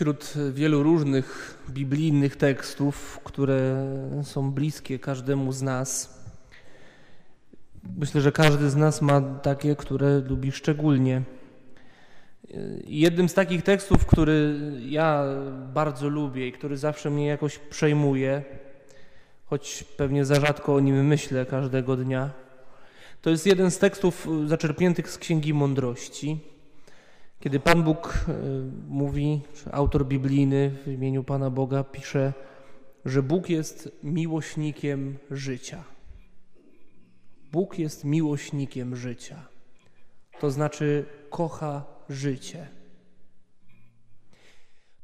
Wśród wielu różnych biblijnych tekstów, które są bliskie każdemu z nas, myślę, że każdy z nas ma takie, które lubi szczególnie. Jednym z takich tekstów, który ja bardzo lubię i który zawsze mnie jakoś przejmuje, choć pewnie za rzadko o nim myślę każdego dnia, to jest jeden z tekstów zaczerpniętych z Księgi Mądrości. Kiedy Pan Bóg e, mówi, autor biblijny w imieniu Pana Boga pisze, że Bóg jest miłośnikiem życia. Bóg jest miłośnikiem życia. To znaczy kocha życie.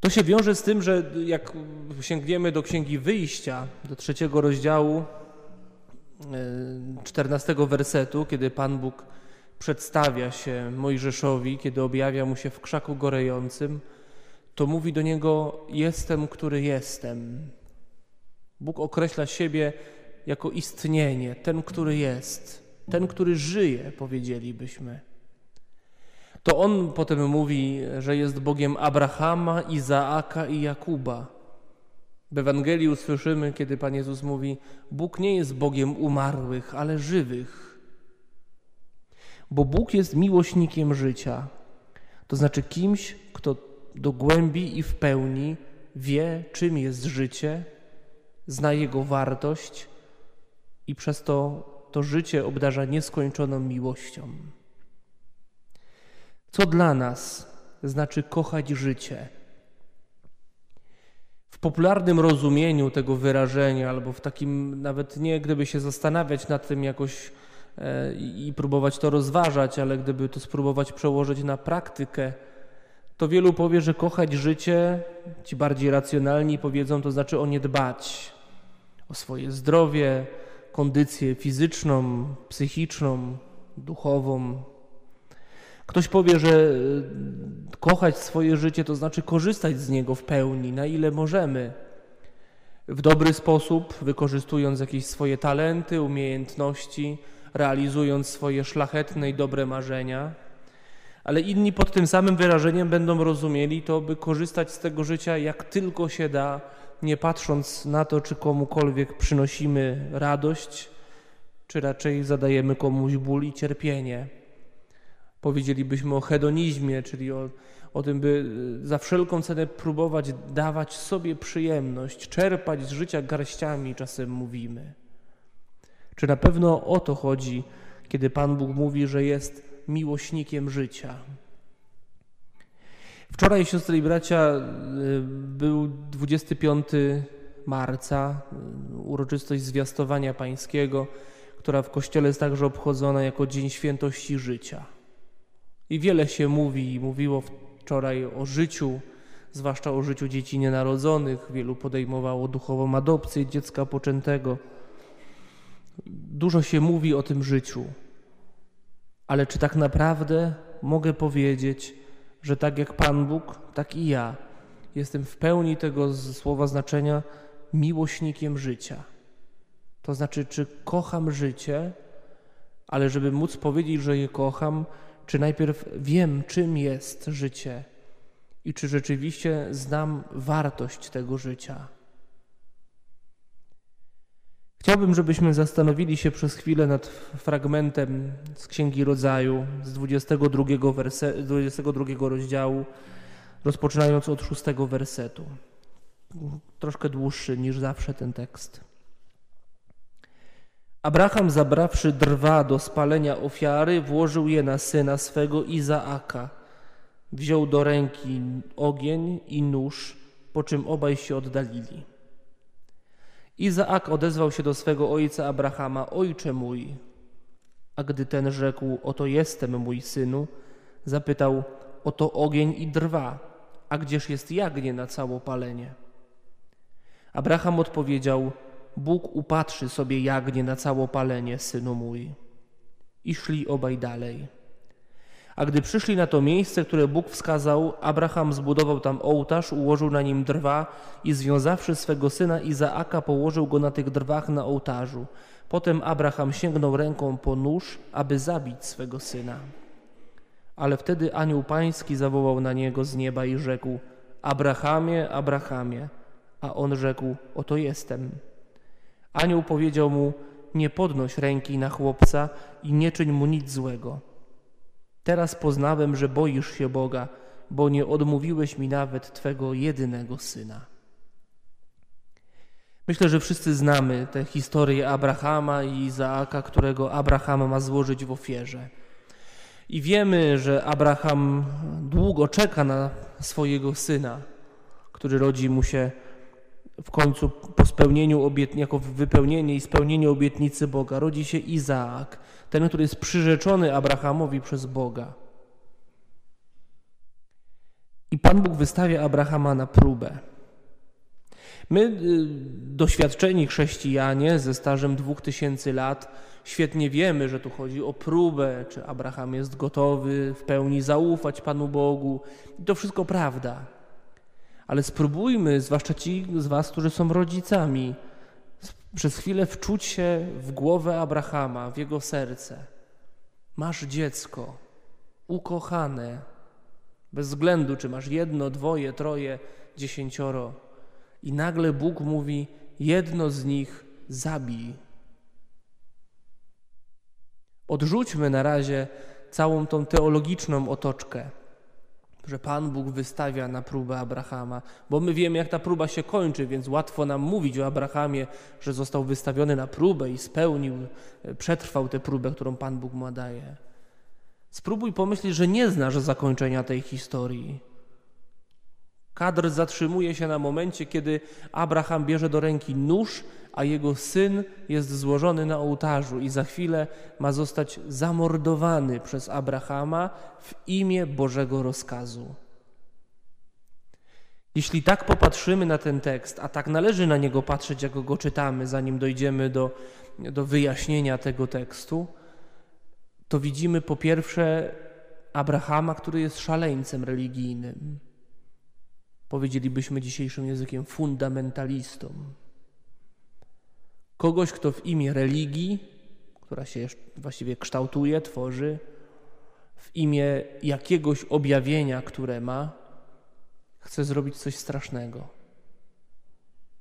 To się wiąże z tym, że jak sięgniemy do Księgi Wyjścia, do trzeciego rozdziału, e, czternastego wersetu, kiedy Pan Bóg przedstawia się Mojżeszowi, kiedy objawia mu się w krzaku gorejącym, to mówi do niego: Jestem, który jestem. Bóg określa siebie jako istnienie, ten, który jest, ten, który żyje, powiedzielibyśmy. To on potem mówi, że jest Bogiem Abrahama, Izaaka i Jakuba. W Ewangelii usłyszymy, kiedy Pan Jezus mówi: Bóg nie jest Bogiem umarłych, ale żywych bo Bóg jest miłośnikiem życia, to znaczy kimś, kto do głębi i w pełni wie, czym jest życie, zna jego wartość i przez to to życie obdarza nieskończoną miłością. Co dla nas znaczy kochać życie? W popularnym rozumieniu tego wyrażenia, albo w takim nawet nie, gdyby się zastanawiać nad tym jakoś i próbować to rozważać, ale gdyby to spróbować przełożyć na praktykę, to wielu powie, że kochać życie, ci bardziej racjonalni powiedzą, to znaczy o nie dbać, o swoje zdrowie, kondycję fizyczną, psychiczną, duchową. Ktoś powie, że e, kochać swoje życie to znaczy korzystać z niego w pełni, na ile możemy, w dobry sposób, wykorzystując jakieś swoje talenty, umiejętności, realizując swoje szlachetne i dobre marzenia, ale inni pod tym samym wyrażeniem będą rozumieli to, by korzystać z tego życia jak tylko się da, nie patrząc na to, czy komukolwiek przynosimy radość, czy raczej zadajemy komuś ból i cierpienie. Powiedzielibyśmy o hedonizmie, czyli o, o tym, by za wszelką cenę próbować dawać sobie przyjemność, czerpać z życia garściami, czasem mówimy. Czy na pewno o to chodzi, kiedy Pan Bóg mówi, że jest miłośnikiem życia? Wczoraj, siostry i bracia, y, był 25 marca, y, uroczystość zwiastowania pańskiego, która w Kościele jest także obchodzona jako Dzień Świętości Życia. I wiele się mówi i mówiło wczoraj o życiu, zwłaszcza o życiu dzieci nienarodzonych. Wielu podejmowało duchową adopcję dziecka poczętego. Dużo się mówi o tym życiu, ale czy tak naprawdę mogę powiedzieć, że tak jak Pan Bóg, tak i ja jestem w pełni tego słowa znaczenia miłośnikiem życia? To znaczy, czy kocham życie, ale żeby móc powiedzieć, że je kocham, czy najpierw wiem, czym jest życie i czy rzeczywiście znam wartość tego życia? Chciałbym, żebyśmy zastanowili się przez chwilę nad fragmentem z Księgi Rodzaju, z 22, werse, 22 rozdziału, rozpoczynając od 6 wersetu. Troszkę dłuższy niż zawsze ten tekst. Abraham, zabrawszy drwa do spalenia ofiary, włożył je na syna swego Izaaka. Wziął do ręki ogień i nóż, po czym obaj się oddalili. Izaak odezwał się do swego ojca Abrahama: Ojcze mój. A gdy ten rzekł: Oto jestem, mój synu, zapytał: Oto ogień i drwa, a gdzież jest jagnię na całopalenie? Abraham odpowiedział: Bóg upatrzy sobie jagnię na całopalenie, synu mój. I szli obaj dalej. A gdy przyszli na to miejsce, które Bóg wskazał, Abraham zbudował tam ołtarz, ułożył na nim drwa i związawszy swego syna Izaaka, położył go na tych drwach na ołtarzu. Potem Abraham sięgnął ręką po nóż, aby zabić swego syna. Ale wtedy anioł pański zawołał na niego z nieba i rzekł: Abrahamie, Abrahamie. A on rzekł: Oto jestem. Anioł powiedział mu: Nie podnoś ręki na chłopca i nie czyń mu nic złego. Teraz poznałem, że boisz się Boga, bo nie odmówiłeś mi nawet twego jedynego syna. Myślę, że wszyscy znamy tę historię Abrahama i Izaaka, którego Abraham ma złożyć w ofierze. I wiemy, że Abraham długo czeka na swojego syna, który rodzi mu się w końcu po spełnieniu obietnicy, jako wypełnienie i spełnienie obietnicy Boga. Rodzi się Izaak, ten, który jest przyrzeczony Abrahamowi przez Boga. I Pan Bóg wystawia Abrahama na próbę. My, y, doświadczeni chrześcijanie ze stażem dwóch tysięcy lat, świetnie wiemy, że tu chodzi o próbę, czy Abraham jest gotowy w pełni zaufać Panu Bogu. I to wszystko prawda. Ale spróbujmy, zwłaszcza ci z Was, którzy są rodzicami, przez chwilę wczuć się w głowę Abrahama, w jego serce. Masz dziecko, ukochane, bez względu, czy masz jedno, dwoje, troje, dziesięcioro. I nagle Bóg mówi: jedno z nich zabij. Odrzućmy na razie całą tą teologiczną otoczkę, że Pan Bóg wystawia na próbę Abrahama, bo my wiemy, jak ta próba się kończy, więc łatwo nam mówić o Abrahamie, że został wystawiony na próbę i spełnił, przetrwał tę próbę, którą Pan Bóg mu daje. Spróbuj pomyśleć, że nie znasz zakończenia tej historii Kadr zatrzymuje się na momencie, kiedy Abraham bierze do ręki nóż, a jego syn jest złożony na ołtarzu i za chwilę ma zostać zamordowany przez Abrahama w imię Bożego rozkazu. Jeśli tak popatrzymy na ten tekst, a tak należy na niego patrzeć, jak go czytamy, zanim dojdziemy do, do wyjaśnienia tego tekstu, to widzimy po pierwsze Abrahama, który jest szaleńcem religijnym powiedzielibyśmy dzisiejszym językiem, fundamentalistą. Kogoś, kto w imię religii, która się właściwie kształtuje, tworzy, w imię jakiegoś objawienia, które ma, chce zrobić coś strasznego.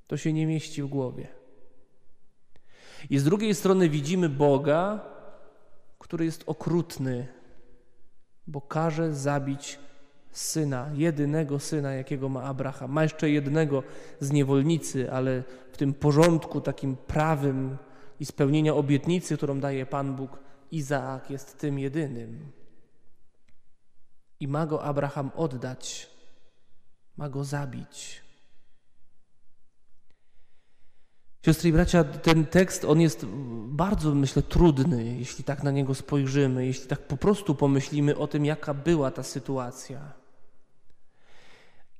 To się nie mieści w głowie. I z drugiej strony widzimy Boga, który jest okrutny, bo każe zabić syna, jedynego syna, jakiego ma Abraham. Ma jeszcze jednego z niewolnicy, ale w tym porządku takim prawym i spełnienia obietnicy, którą daje Pan Bóg, Izaak jest tym jedynym. I ma go Abraham oddać, ma go zabić. Siostry i bracia, ten tekst, on jest bardzo, myślę, trudny, jeśli tak na niego spojrzymy, jeśli tak po prostu pomyślimy o tym, jaka była ta sytuacja.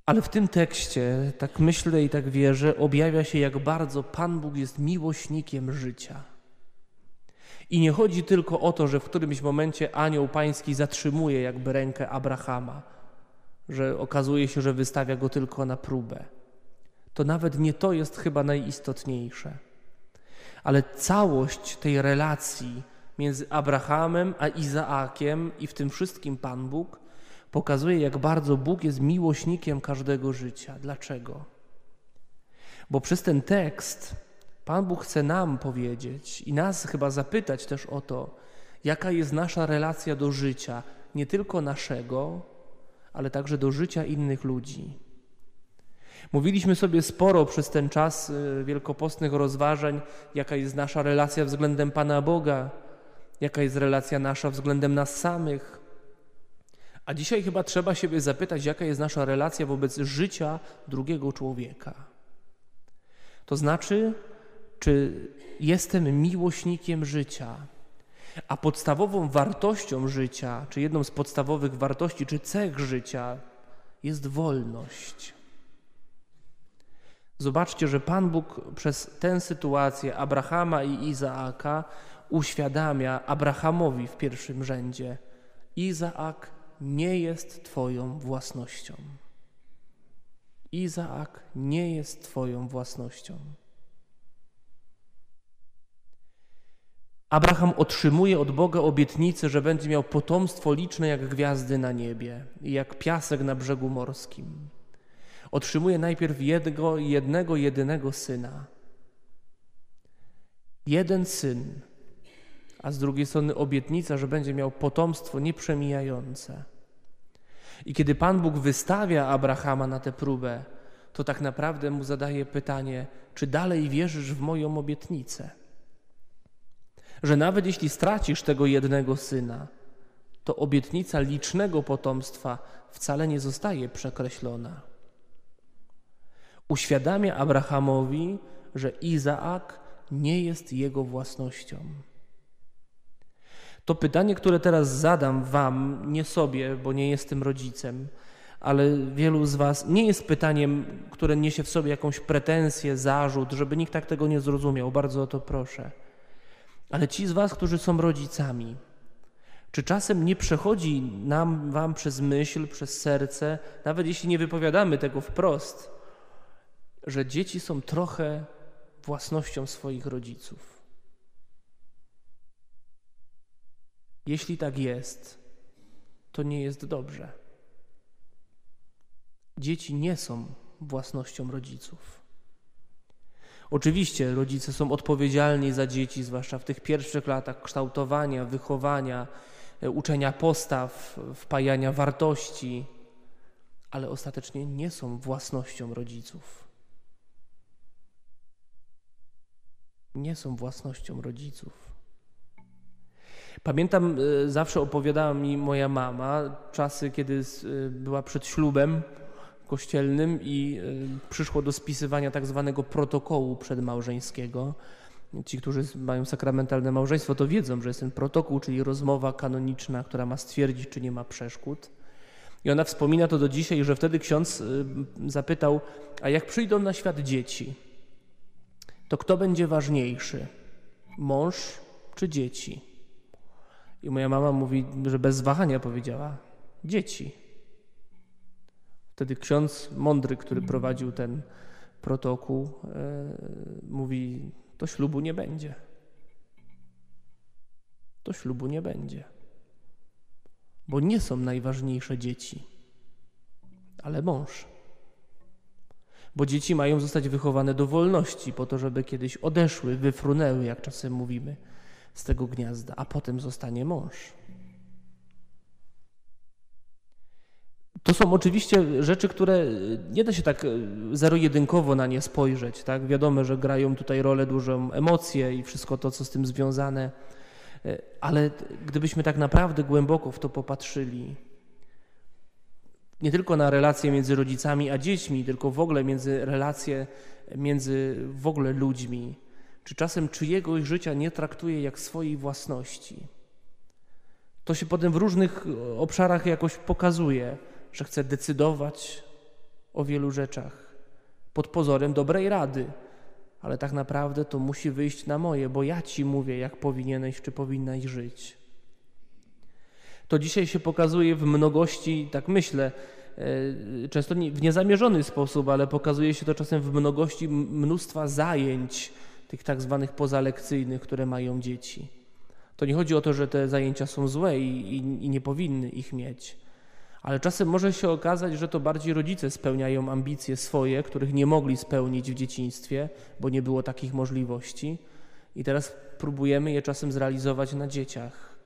Ale w tym tekście, tak myślę i tak wierzę, objawia się, jak bardzo Pan Bóg jest miłośnikiem życia. I nie chodzi tylko o to, że w którymś momencie anioł pański zatrzymuje jakby rękę Abrahama, że okazuje się, że wystawia go tylko na próbę. To nawet nie to jest chyba najistotniejsze. Ale całość tej relacji między Abrahamem a Izaakiem i w tym wszystkim Pan Bóg pokazuje, jak bardzo Bóg jest miłośnikiem każdego życia. Dlaczego? Bo przez ten tekst Pan Bóg chce nam powiedzieć i nas chyba zapytać też o to, jaka jest nasza relacja do życia, nie tylko naszego, ale także do życia innych ludzi. Mówiliśmy sobie sporo przez ten czas y, wielkopostnych rozważań, jaka jest nasza relacja względem Pana Boga, jaka jest relacja nasza względem nas samych, a dzisiaj chyba trzeba siebie zapytać, jaka jest nasza relacja wobec życia drugiego człowieka. To znaczy, czy jestem miłośnikiem życia, a podstawową wartością życia, czy jedną z podstawowych wartości, czy cech życia jest wolność. Zobaczcie, że Pan Bóg przez tę sytuację Abrahama i Izaaka uświadamia Abrahamowi w pierwszym rzędzie: Izaak nie jest Twoją własnością. Izaak nie jest Twoją własnością. Abraham otrzymuje od Boga obietnicę, że będzie miał potomstwo liczne jak gwiazdy na niebie i jak piasek na brzegu morskim. otrzymuje najpierw jednego, jednego jedynego syna. Jeden syn, a z drugiej strony obietnica, że będzie miał potomstwo nieprzemijające. I kiedy Pan Bóg wystawia Abrahama na tę próbę, to tak naprawdę mu zadaje pytanie, czy dalej wierzysz w moją obietnicę? Że nawet jeśli stracisz tego jednego syna, to obietnica licznego potomstwa wcale nie zostaje przekreślona. Uświadamia Abrahamowi, że Izaak nie jest jego własnością. To pytanie, które teraz zadam Wam, nie sobie, bo nie jestem rodzicem, ale wielu z Was nie jest pytaniem, które niesie w sobie jakąś pretensję, zarzut, żeby nikt tak tego nie zrozumiał. Bardzo o to proszę. Ale ci z Was, którzy są rodzicami, czy czasem nie przechodzi nam, Wam przez myśl, przez serce, nawet jeśli nie wypowiadamy tego wprost, że dzieci są trochę własnością swoich rodziców? Jeśli tak jest, to nie jest dobrze. Dzieci nie są własnością rodziców. Oczywiście rodzice są odpowiedzialni za dzieci, zwłaszcza w tych pierwszych latach kształtowania, wychowania, e, uczenia postaw, wpajania wartości, ale ostatecznie nie są własnością rodziców. Nie są własnością rodziców. Pamiętam, e, zawsze opowiadała mi moja mama czasy, kiedy e, była przed ślubem kościelnym i e, przyszło do spisywania tak zwanego protokołu przedmałżeńskiego. Ci, którzy mają sakramentalne małżeństwo, to wiedzą, że jest ten protokół, czyli rozmowa kanoniczna, która ma stwierdzić, czy nie ma przeszkód. I ona wspomina to do dzisiaj, że wtedy ksiądz zapytał, a jak przyjdą na świat dzieci, to kto będzie ważniejszy? Mąż czy dzieci? I moja mama mówi, że bez wahania powiedziała: dzieci. Wtedy ksiądz mądry, który prowadził ten protokół, e, mówi: To ślubu nie będzie. To ślubu nie będzie. Bo nie są najważniejsze dzieci, ale mąż. Bo dzieci mają zostać wychowane do wolności, po to, żeby kiedyś odeszły, wyfrunęły, jak czasem mówimy z tego gniazda, a potem zostanie mąż. To są oczywiście rzeczy, które nie da się tak e, zero-jedynkowo na nie spojrzeć. Tak? Wiadomo, że grają tutaj rolę dużą emocje i wszystko to, co z tym związane, e, ale gdybyśmy tak naprawdę głęboko w to popatrzyli, nie tylko na relacje między rodzicami a dziećmi, tylko w ogóle między relacje między w ogóle ludźmi, czy czasem czyjegoś życia nie traktuje jak swojej własności. To się potem w różnych obszarach jakoś pokazuje, że chce decydować o wielu rzeczach pod pozorem dobrej rady, ale tak naprawdę to musi wyjść na moje, bo ja ci mówię, jak powinieneś czy powinnaś żyć. To dzisiaj się pokazuje w mnogości, tak myślę, e, często w niezamierzony sposób, ale pokazuje się to czasem w mnogości mnóstwa zajęć, tych tak zwanych pozalekcyjnych, które mają dzieci. To nie chodzi o to, że te zajęcia są złe i, i, i nie powinny ich mieć, ale czasem może się okazać, że to bardziej rodzice spełniają ambicje swoje, których nie mogli spełnić w dzieciństwie, bo nie było takich możliwości, i teraz próbujemy je czasem zrealizować na dzieciach.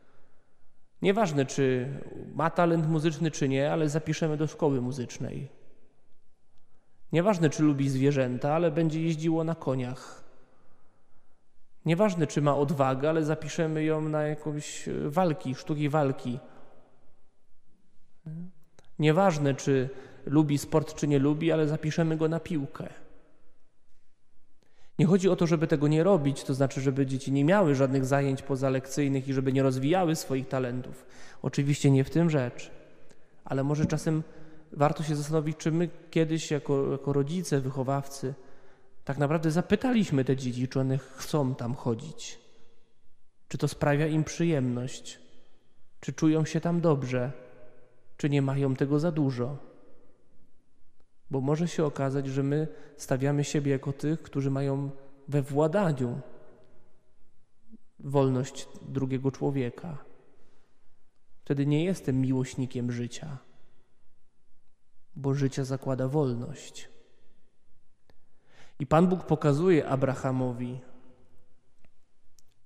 Nieważne, czy ma talent muzyczny, czy nie, ale zapiszemy do szkoły muzycznej. Nieważne, czy lubi zwierzęta, ale będzie jeździło na koniach. Nieważne, czy ma odwagę, ale zapiszemy ją na jakąś e, walki, sztuki walki. Nieważne, czy lubi sport, czy nie lubi, ale zapiszemy go na piłkę. Nie chodzi o to, żeby tego nie robić, to znaczy, żeby dzieci nie miały żadnych zajęć pozalekcyjnych i żeby nie rozwijały swoich talentów. Oczywiście nie w tym rzecz, ale może czasem warto się zastanowić, czy my kiedyś, jako, jako rodzice, wychowawcy, tak naprawdę zapytaliśmy te dzieci, czy one chcą tam chodzić, czy to sprawia im przyjemność, czy czują się tam dobrze, czy nie mają tego za dużo. Bo może się okazać, że my stawiamy siebie jako tych, którzy mają we władaniu wolność drugiego człowieka. Wtedy nie jestem miłośnikiem życia, bo życie zakłada wolność. I Pan Bóg pokazuje Abrahamowi,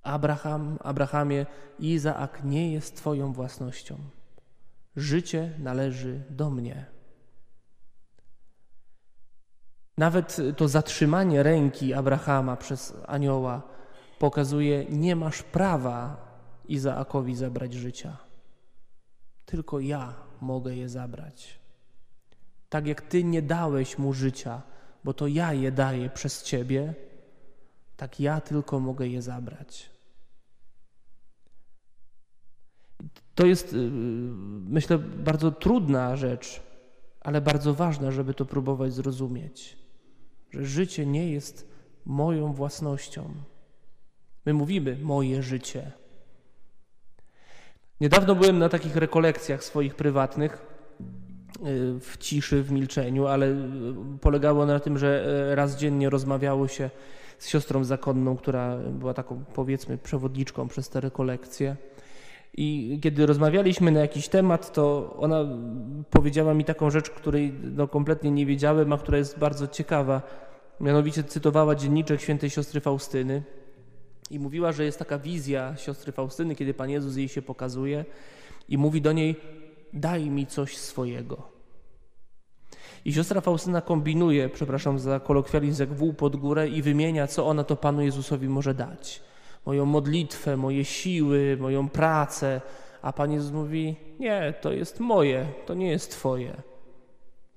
Abraham, Abrahamie, Izaak nie jest Twoją własnością. Życie należy do mnie. Nawet to zatrzymanie ręki Abrahama przez anioła pokazuje, nie masz prawa Izaakowi zabrać życia. Tylko ja mogę je zabrać. Tak jak Ty nie dałeś mu życia, bo to ja je daję przez Ciebie, tak ja tylko mogę je zabrać. To jest, y, myślę, bardzo trudna rzecz, ale bardzo ważna, żeby to próbować zrozumieć, że życie nie jest moją własnością. My mówimy moje życie. Niedawno byłem na takich rekolekcjach swoich prywatnych w ciszy, w milczeniu, ale y, polegało na tym, że raz dziennie rozmawiało się z siostrą zakonną, która była taką powiedzmy przewodniczką przez te rekolekcje. I kiedy rozmawialiśmy na jakiś temat, to ona powiedziała mi taką rzecz, której no, kompletnie nie wiedziałem, a która jest bardzo ciekawa. Mianowicie cytowała dzienniczek świętej siostry Faustyny i mówiła, że jest taka wizja siostry Faustyny, kiedy Pan Jezus jej się pokazuje i mówi do niej: Daj mi coś swojego. I siostra Faustyna kombinuje, przepraszam za kolokwializm, jak wół pod górę i wymienia, co ona to Panu Jezusowi może dać moją modlitwę, moje siły, moją pracę, a Pan Jezus mówi: Nie, to jest moje, to nie jest Twoje.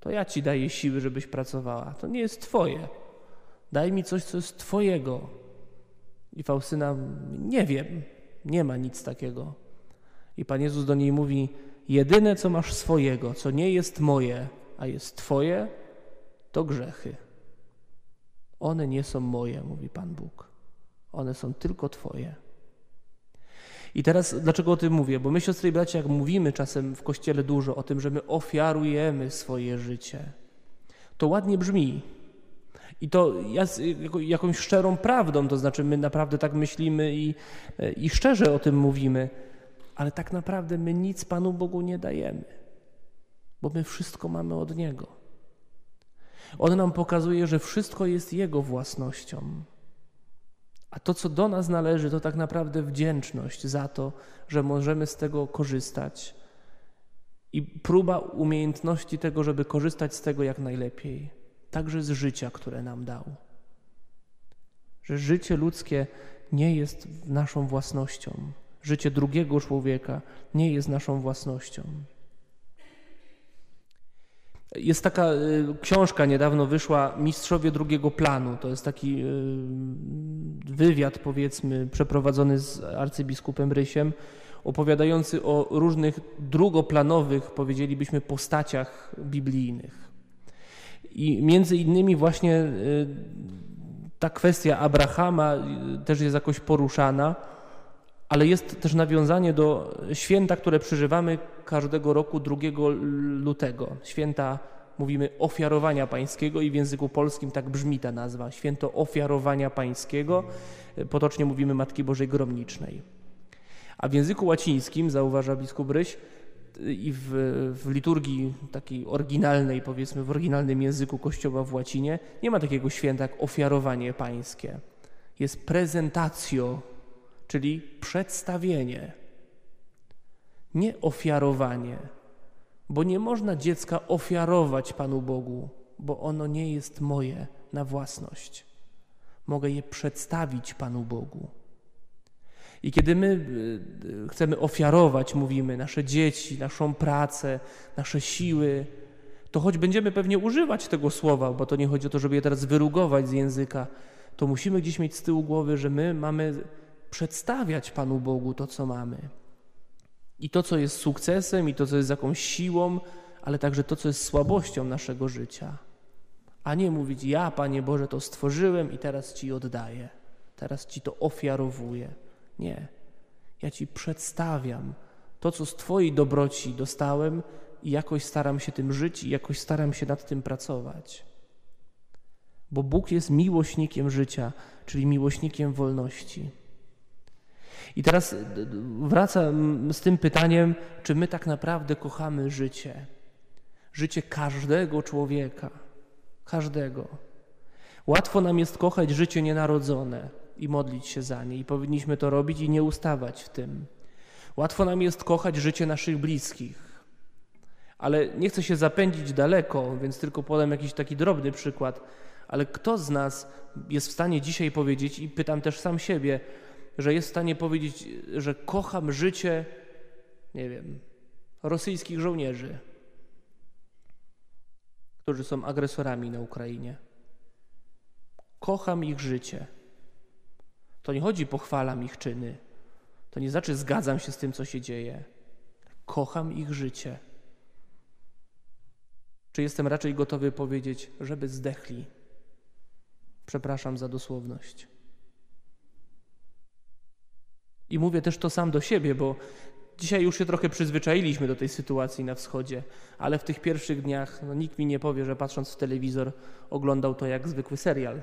To ja Ci daję siły, żebyś pracowała. To nie jest Twoje. Daj mi coś, co jest Twojego. I Faustyna, nie wiem, nie ma nic takiego. I Pan Jezus do niej mówi: Jedyne, co masz swojego, co nie jest moje, a jest Twoje, to grzechy. One nie są moje, mówi Pan Bóg. One są tylko Twoje. I teraz dlaczego o tym mówię? Bo my, siostry i bracia, jak mówimy czasem w kościele dużo o tym, że my ofiarujemy swoje życie, to ładnie brzmi. I to jakąś szczerą prawdą, to znaczy my naprawdę tak myślimy i, i szczerze o tym mówimy, ale tak naprawdę my nic Panu Bogu nie dajemy, bo my wszystko mamy od Niego. On nam pokazuje, że wszystko jest Jego własnością. A to, co do nas należy, to tak naprawdę wdzięczność za to, że możemy z tego korzystać i próba umiejętności tego, żeby korzystać z tego jak najlepiej, także z życia, które nam dał. Że życie ludzkie nie jest naszą własnością, życie drugiego człowieka nie jest naszą własnością. Jest taka y, książka, niedawno wyszła, Mistrzowie drugiego planu. To jest taki y, wywiad, powiedzmy, przeprowadzony z arcybiskupem Rysiem, opowiadający o różnych drugoplanowych, powiedzielibyśmy, postaciach biblijnych. I między innymi właśnie y, ta kwestia Abrahama też jest jakoś poruszana, ale jest też nawiązanie do święta, które przeżywamy każdego roku 2 lutego. Święta, mówimy, ofiarowania pańskiego i w języku polskim tak brzmi ta nazwa. Święto ofiarowania pańskiego, potocznie mówimy Matki Bożej Gromnicznej. A w języku łacińskim, zauważa biskup Ryś, i w, w, liturgii takiej oryginalnej, powiedzmy w oryginalnym języku Kościoła w łacinie, nie ma takiego święta jak ofiarowanie pańskie. Jest prezentacjo, czyli przedstawienie nie ofiarowanie, bo nie można dziecka ofiarować Panu Bogu, bo ono nie jest moje na własność. Mogę je przedstawić Panu Bogu. I kiedy my y, chcemy ofiarować, mówimy, nasze dzieci, naszą pracę, nasze siły, to choć będziemy pewnie używać tego słowa, bo to nie chodzi o to, żeby je teraz wyrugować z języka, to musimy gdzieś mieć z tyłu głowy, że my mamy przedstawiać Panu Bogu to, co mamy. I to, co jest sukcesem, i to, co jest jakąś siłą, ale także to, co jest słabością naszego życia. A nie mówić, ja, Panie Boże, to stworzyłem i teraz Ci oddaję, teraz Ci to ofiarowuję. Nie. Ja Ci przedstawiam to, co z Twojej dobroci dostałem i jakoś staram się tym żyć i jakoś staram się nad tym pracować. Bo Bóg jest miłośnikiem życia, czyli miłośnikiem wolności. I teraz wracam z tym pytaniem, czy my tak naprawdę kochamy życie? życie każdego człowieka. Każdego. Łatwo nam jest kochać życie nienarodzone i modlić się za nie, i powinniśmy to robić i nie ustawać w tym. Łatwo nam jest kochać życie naszych bliskich, ale nie chcę się zapędzić daleko, więc tylko podam jakiś taki drobny przykład. Ale kto z nas jest w stanie dzisiaj powiedzieć, i pytam też sam siebie, że jest w stanie powiedzieć, że kocham życie, nie wiem, rosyjskich żołnierzy, którzy są agresorami na Ukrainie. Kocham ich życie. To nie chodzi pochwalam ich czyny. To nie znaczy zgadzam się z tym, co się dzieje. Kocham ich życie. Czy jestem raczej gotowy powiedzieć, żeby zdechli? Przepraszam za dosłowność. I mówię też to sam do siebie, bo dzisiaj już się trochę przyzwyczailiśmy do tej sytuacji na wschodzie, ale w tych pierwszych dniach no, nikt mi nie powie, że patrząc w telewizor oglądał to jak zwykły serial.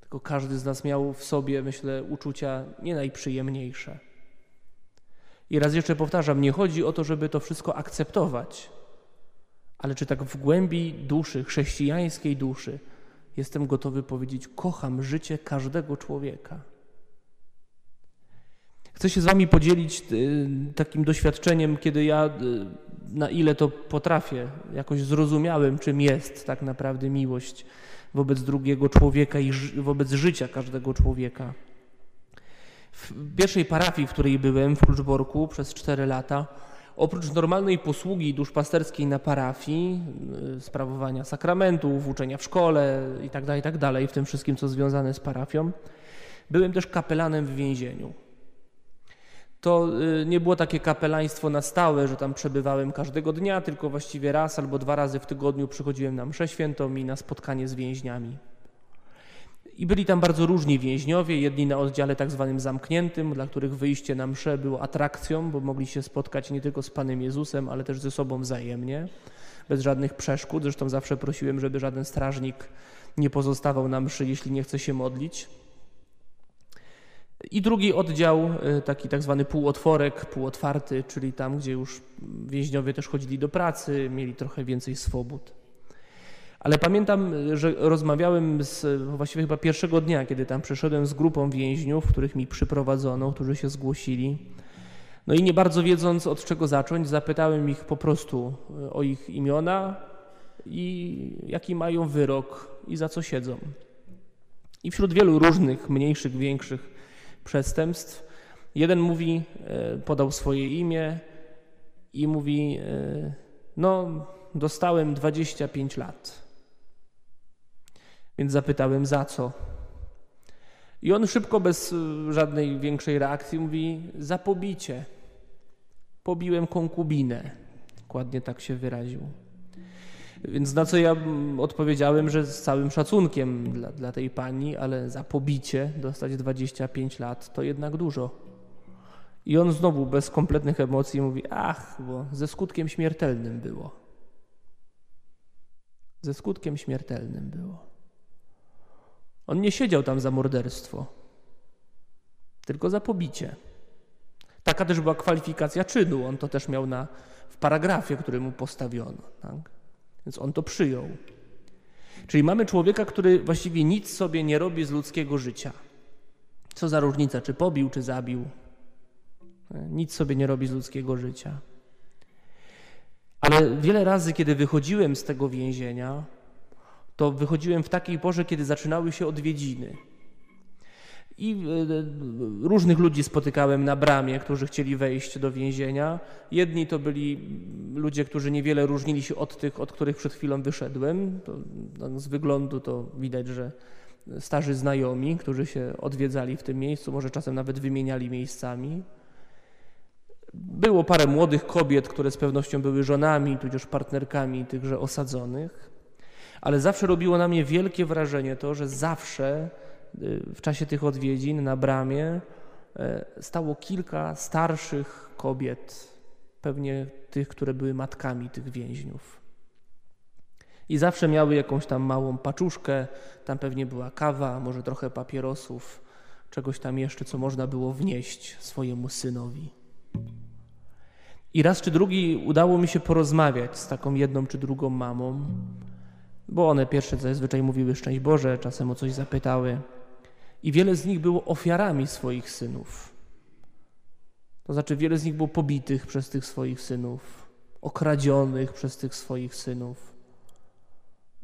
Tylko każdy z nas miał w sobie, myślę, uczucia nie najprzyjemniejsze. I raz jeszcze powtarzam, nie chodzi o to, żeby to wszystko akceptować, ale czy tak w głębi duszy, chrześcijańskiej duszy, jestem gotowy powiedzieć: Kocham życie każdego człowieka. Chcę się z Wami podzielić y, takim doświadczeniem, kiedy ja, y, na ile to potrafię, jakoś zrozumiałem, czym jest tak naprawdę miłość wobec drugiego człowieka i wobec życia każdego człowieka. W pierwszej parafii, w której byłem, w Kluczborku przez cztery lata, oprócz normalnej posługi duszpasterskiej na parafii, y, sprawowania sakramentów, uczenia w szkole itd., tak itd., tak w tym wszystkim, co związane z parafią, byłem też kapelanem w więzieniu to y, nie było takie kapelaństwo na stałe, że tam przebywałem każdego dnia, tylko właściwie raz albo dwa razy w tygodniu przychodziłem na mszę świętą i na spotkanie z więźniami. I byli tam bardzo różni więźniowie, jedni na oddziale tak zwanym zamkniętym, dla których wyjście na mszę było atrakcją, bo mogli się spotkać nie tylko z Panem Jezusem, ale też ze sobą wzajemnie, bez żadnych przeszkód. Zresztą zawsze prosiłem, żeby żaden strażnik nie pozostawał na mszy, jeśli nie chce się modlić. I drugi oddział, y, taki tak zwany półotworek, półotwarty, czyli tam, gdzie już więźniowie też chodzili do pracy, mieli trochę więcej swobód. Ale pamiętam, że rozmawiałem z, właściwie chyba pierwszego dnia, kiedy tam przyszedłem z grupą więźniów, których mi przyprowadzono, którzy się zgłosili. No i nie bardzo wiedząc od czego zacząć, zapytałem ich po prostu y, o ich imiona i jaki mają wyrok i za co siedzą. I wśród wielu różnych, mniejszych, większych przestępstw. Jeden mówi, e, podał swoje imię i mówi: e, No, dostałem 25 lat. Więc zapytałem, za co? I on szybko, bez e, żadnej większej reakcji, mówi: Za pobicie. Pobiłem konkubinę. Dokładnie tak się wyraził. Więc na co ja odpowiedziałem, że z całym szacunkiem dla, dla tej pani, ale za pobicie dostać 25 lat to jednak dużo. I on znowu bez kompletnych emocji mówi: Ach, bo ze skutkiem śmiertelnym było. Ze skutkiem śmiertelnym było. On nie siedział tam za morderstwo, tylko za pobicie. Taka też była kwalifikacja czynu. On to też miał na, w paragrafie, który mu postawiono. Tak? Więc on to przyjął. Czyli mamy człowieka, który właściwie nic sobie nie robi z ludzkiego życia. Co za różnica, czy pobił, czy zabił. Nic sobie nie robi z ludzkiego życia. Ale wiele razy, kiedy wychodziłem z tego więzienia, to wychodziłem w takiej porze, kiedy zaczynały się odwiedziny. I e, różnych ludzi spotykałem na bramie, którzy chcieli wejść do więzienia. Jedni to byli ludzie, którzy niewiele różnili się od tych, od których przed chwilą wyszedłem. To, no, z wyglądu to widać, że starzy znajomi, którzy się odwiedzali w tym miejscu, może czasem nawet wymieniali miejscami. Było parę młodych kobiet, które z pewnością były żonami, tudzież partnerkami tychże osadzonych, ale zawsze robiło na mnie wielkie wrażenie to, że zawsze w czasie tych odwiedzin na bramie e, stało kilka starszych kobiet, pewnie tych, które były matkami tych więźniów. I zawsze miały jakąś tam małą paczuszkę, tam pewnie była kawa, może trochę papierosów, czegoś tam jeszcze, co można było wnieść swojemu synowi. I raz czy drugi udało mi się porozmawiać z taką jedną czy drugą mamą, bo one pierwsze zazwyczaj mówiły szczęść Boże, czasem o coś zapytały. I wiele z nich było ofiarami swoich synów. To znaczy, wiele z nich było pobitych przez tych swoich synów, okradzionych przez tych swoich synów.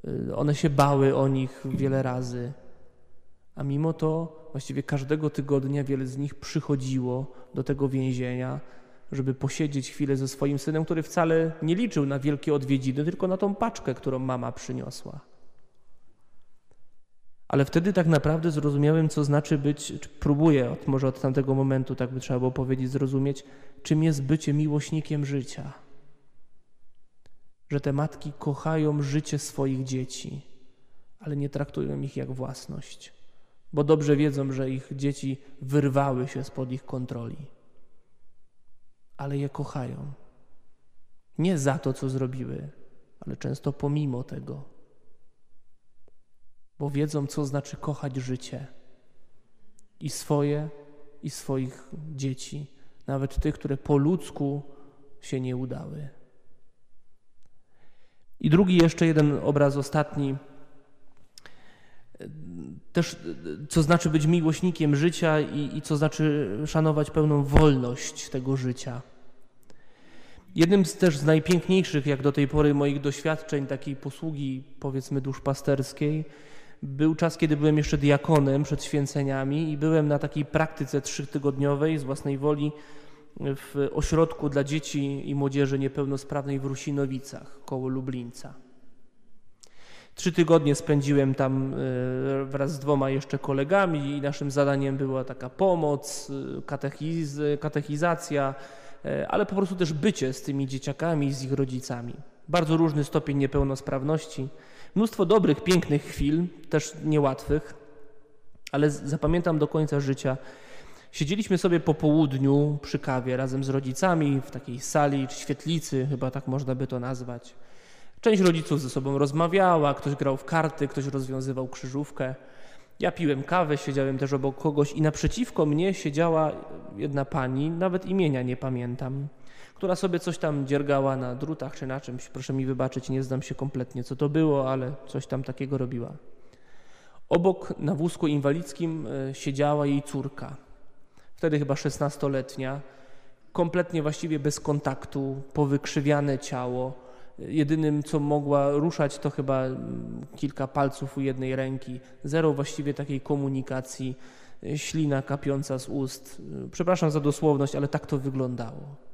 Y, one się bały o nich wiele razy, a mimo to właściwie każdego tygodnia wiele z nich przychodziło do tego więzienia, żeby posiedzieć chwilę ze swoim synem, który wcale nie liczył na wielkie odwiedziny, tylko na tą paczkę, którą mama przyniosła. Ale wtedy tak naprawdę zrozumiałem, co znaczy być, próbuję, od, może od tamtego momentu, tak by trzeba było powiedzieć, zrozumieć, czym jest bycie miłośnikiem życia. Że te matki kochają życie swoich dzieci, ale nie traktują ich jak własność, bo dobrze wiedzą, że ich dzieci wyrwały się spod ich kontroli, ale je kochają. Nie za to, co zrobiły, ale często pomimo tego bo wiedzą, co znaczy kochać życie i swoje, i swoich dzieci, nawet tych, które po ludzku się nie udały. I drugi, jeszcze jeden obraz, ostatni. Też, co znaczy być miłośnikiem życia i, i co znaczy szanować pełną wolność tego życia. Jednym z też z najpiękniejszych, jak do tej pory, moich doświadczeń takiej posługi, powiedzmy, duszpasterskiej, był czas, kiedy byłem jeszcze diakonem przed święceniami i byłem na takiej praktyce trzytygodniowej z własnej woli w ośrodku dla dzieci i młodzieży niepełnosprawnej w Rusinowicach koło Lublińca. Trzy tygodnie spędziłem tam e, wraz z dwoma jeszcze kolegami i naszym zadaniem była taka pomoc, e, katechiz, katechizacja, e, ale po prostu też bycie z tymi dzieciakami, z ich rodzicami. Bardzo różny stopień niepełnosprawności. Mnóstwo dobrych, pięknych chwil, też niełatwych, ale zapamiętam do końca życia. Siedzieliśmy sobie po południu przy kawie razem z rodzicami w takiej sali czy świetlicy, chyba tak można by to nazwać. Część rodziców ze sobą rozmawiała, ktoś grał w karty, ktoś rozwiązywał krzyżówkę. Ja piłem kawę, siedziałem też obok kogoś i naprzeciwko mnie siedziała jedna pani, nawet imienia nie pamiętam która sobie coś tam dziergała na drutach czy na czymś. Proszę mi wybaczyć, nie znam się kompletnie, co to było, ale coś tam takiego robiła. Obok na wózku inwalidzkim e, siedziała jej córka, wtedy chyba szesnastoletnia, kompletnie właściwie bez kontaktu, powykrzywiane ciało. Jedynym, co mogła ruszać, to chyba mm, kilka palców u jednej ręki. Zero właściwie takiej komunikacji, e, ślina kapiąca z ust. E, przepraszam za dosłowność, ale tak to wyglądało.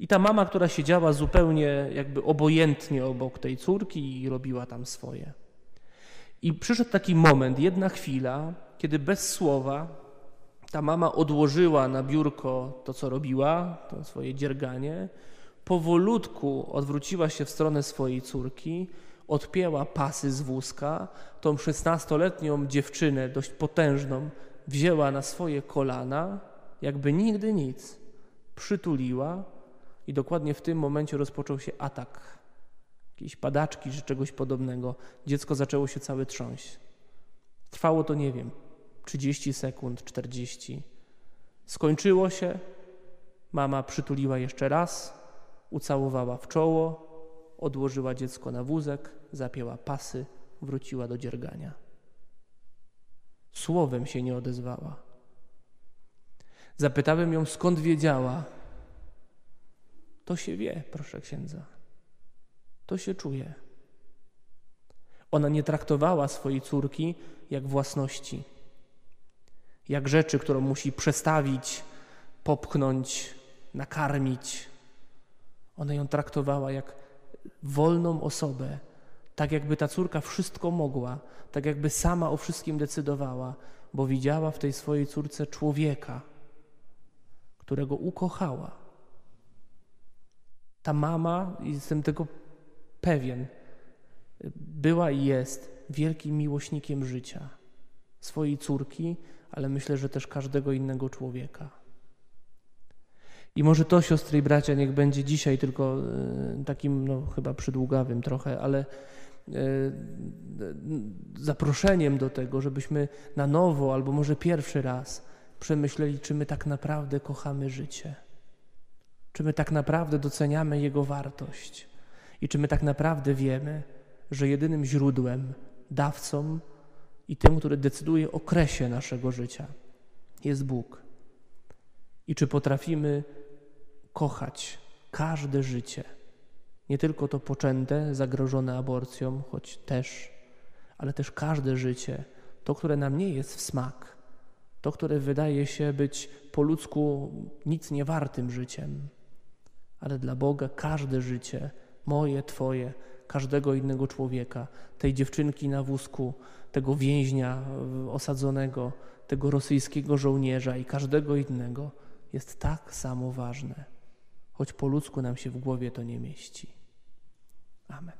I ta mama, która siedziała zupełnie jakby obojętnie obok tej córki i robiła tam swoje. I przyszedł taki moment, jedna chwila, kiedy bez słowa ta mama odłożyła na biurko to, co robiła, to swoje dzierganie, powolutku odwróciła się w stronę swojej córki, odpięła pasy z wózka, tą szesnastoletnią dziewczynę, dość potężną, wzięła na swoje kolana, jakby nigdy nic, przytuliła i dokładnie w tym momencie rozpoczął się atak. Jakiejś padaczki czy czegoś podobnego. Dziecko zaczęło się całe trząść. Trwało to, nie wiem, 30 sekund, 40. Skończyło się. Mama przytuliła jeszcze raz, ucałowała w czoło, odłożyła dziecko na wózek, zapięła pasy, wróciła do dziergania. Słowem się nie odezwała. Zapytałem ją, skąd wiedziała, to się wie, proszę księdza. To się czuje. Ona nie traktowała swojej córki jak własności, jak rzeczy, którą musi przestawić, popchnąć, nakarmić. Ona ją traktowała jak wolną osobę, tak jakby ta córka wszystko mogła, tak jakby sama o wszystkim decydowała, bo widziała w tej swojej córce człowieka, którego ukochała ta mama, jestem tego pewien, była i jest wielkim miłośnikiem życia, swojej córki, ale myślę, że też każdego innego człowieka. I może to, siostry i bracia, niech będzie dzisiaj tylko e, takim, no chyba przydługawym trochę, ale e, zaproszeniem do tego, żebyśmy na nowo, albo może pierwszy raz przemyśleli, czy my tak naprawdę kochamy życie Czy my tak naprawdę doceniamy Jego wartość? I czy my tak naprawdę wiemy, że jedynym źródłem, dawcą i tym, który decyduje o kresie naszego życia, jest Bóg? I czy potrafimy kochać każde życie, nie tylko to poczęte, zagrożone aborcją, choć też, ale też każde życie, to, które nam nie jest w smak, to, które wydaje się być po ludzku nic nie wartym życiem, ale dla Boga każde życie, moje, Twoje, każdego innego człowieka, tej dziewczynki na wózku, tego więźnia osadzonego, tego rosyjskiego żołnierza i każdego innego jest tak samo ważne, choć po ludzku nam się w głowie to nie mieści. Amen.